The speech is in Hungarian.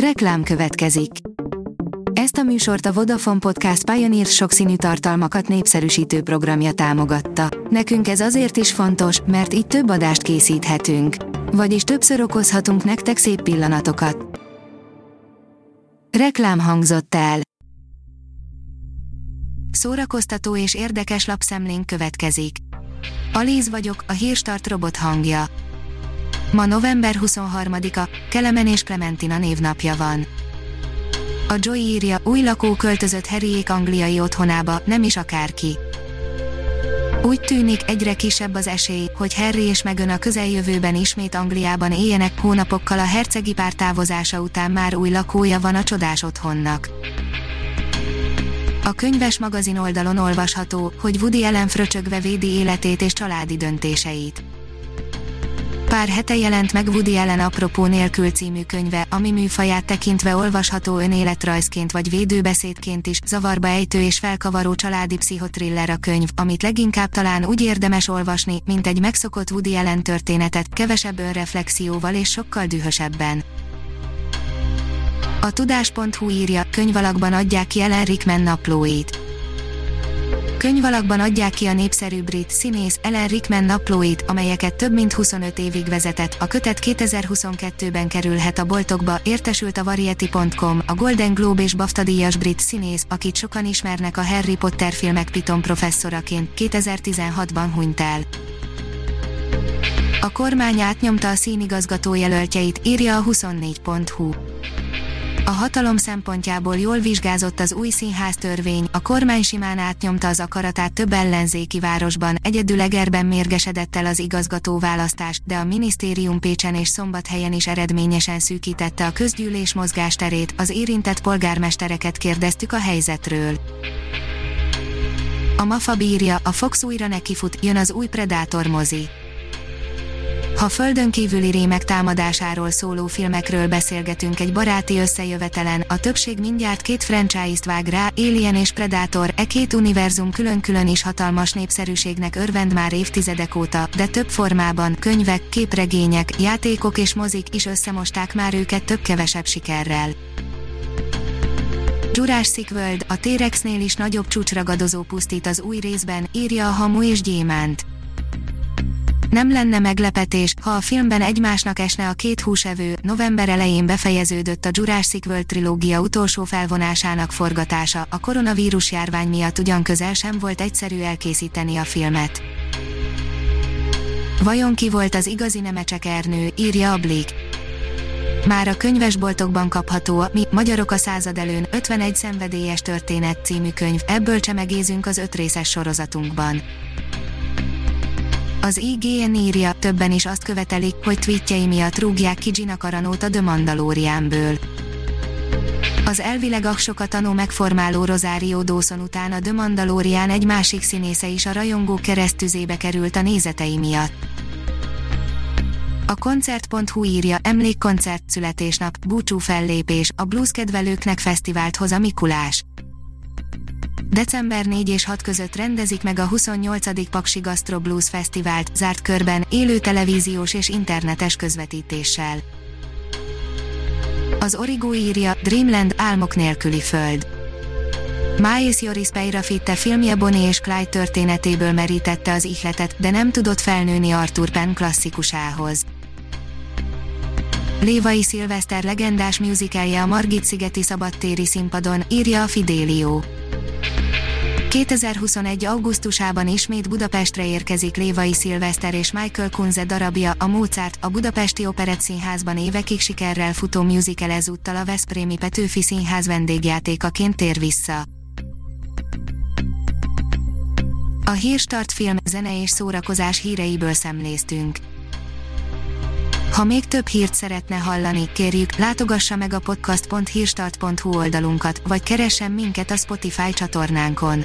Reklám következik. Ezt a műsort a Vodafone Podcast Pioneer sokszínű tartalmakat népszerűsítő programja támogatta. Nekünk ez azért is fontos, mert így több adást készíthetünk. Vagyis többször okozhatunk nektek szép pillanatokat. Reklám hangzott el. Szórakoztató és érdekes lapszemlénk következik. Alíz vagyok, a hírstart robot hangja. Ma november 23-a, Kelemen és Clementina névnapja van. A Joy írja, új lakó költözött Harryék angliai otthonába, nem is akárki. Úgy tűnik, egyre kisebb az esély, hogy Harry és Meghan a közeljövőben ismét Angliában éljenek hónapokkal a hercegi pár távozása után már új lakója van a csodás otthonnak. A könyves magazin oldalon olvasható, hogy Woody Allen fröcsögve védi életét és családi döntéseit. Pár hete jelent meg Woody Allen Apropó nélkül című könyve, ami műfaját tekintve olvasható önéletrajzként vagy védőbeszédként is, zavarba ejtő és felkavaró családi pszichotriller a könyv, amit leginkább talán úgy érdemes olvasni, mint egy megszokott Woody Allen történetet, kevesebb önreflexióval és sokkal dühösebben. A tudás.hu írja, könyvalakban adják ki Ellen Rickman naplóit Könyvalakban adják ki a népszerű brit színész Ellen Rickman naplóit, amelyeket több mint 25 évig vezetett. A kötet 2022-ben kerülhet a boltokba, értesült a Variety.com, a Golden Globe és BAFTA díjas brit színész, akit sokan ismernek a Harry Potter filmek Piton professzoraként, 2016-ban hunyt el. A kormány átnyomta a színigazgató jelöltjeit, írja a 24.hu. A hatalom szempontjából jól vizsgázott az új színháztörvény, a kormány simán átnyomta az akaratát több ellenzéki városban, egyedül Egerben mérgesedett el az igazgató választás, de a minisztérium Pécsen és Szombathelyen is eredményesen szűkítette a közgyűlés mozgásterét, az érintett polgármestereket kérdeztük a helyzetről. A MAFA bírja, a Fox újra nekifut, jön az új Predator mozi. Ha földön kívüli rémek támadásáról szóló filmekről beszélgetünk egy baráti összejövetelen, a többség mindjárt két franchise-t vág rá, Alien és Predator, e két univerzum külön-külön is hatalmas népszerűségnek örvend már évtizedek óta, de több formában, könyvek, képregények, játékok és mozik is összemosták már őket több-kevesebb sikerrel. Jurassic World, a T-Rexnél is nagyobb csúcsragadozó pusztít az új részben, írja a Hamu és Gyémánt. Nem lenne meglepetés, ha a filmben egymásnak esne a két húsevő, november elején befejeződött a Jurassic World trilógia utolsó felvonásának forgatása, a koronavírus járvány miatt ugyan közel sem volt egyszerű elkészíteni a filmet. Vajon ki volt az igazi Nemecsek Ernő, írja a Blik. Már a könyvesboltokban kapható a Mi, Magyarok a század előn 51 szenvedélyes történet című könyv, ebből csemegézünk az öt részes sorozatunkban. Az IGN írja, többen is azt követelik, hogy tweetjei miatt rúgják ki Gina Caranót a The Mandalorianből. Az elvileg aksokat tanú megformáló Rosario Dawson után a The Mandalorian egy másik színésze is a rajongó keresztüzébe került a nézetei miatt. A koncert.hu írja, emlékkoncert születésnap, búcsú fellépés, a blues kedvelőknek fesztivált hoz a Mikulás. December 4 és 6 között rendezik meg a 28. Paksi Gastro Blues Fesztivált, zárt körben, élő televíziós és internetes közvetítéssel. Az Origo írja, Dreamland álmok nélküli föld. Miles Joris Peirafitte filmje Bonnie és Clyde történetéből merítette az ihletet, de nem tudott felnőni Arthur Penn klasszikusához. Lévai Szilveszter legendás musicalje a Margit-szigeti szabadtéri színpadon, írja a Fidelio. 2021. augusztusában ismét Budapestre érkezik Lévai Szilveszter és Michael Kunze darabja, a Mozart, a Budapesti Operett Színházban évekig sikerrel futó musical ezúttal a Veszprémi Petőfi Színház vendégjátékaként tér vissza. A Hírstart film, zene és szórakozás híreiből szemléztünk. Ha még több hírt szeretne hallani, kérjük, látogassa meg a podcast.hírstart.hu oldalunkat, vagy keressen minket a Spotify csatornánkon.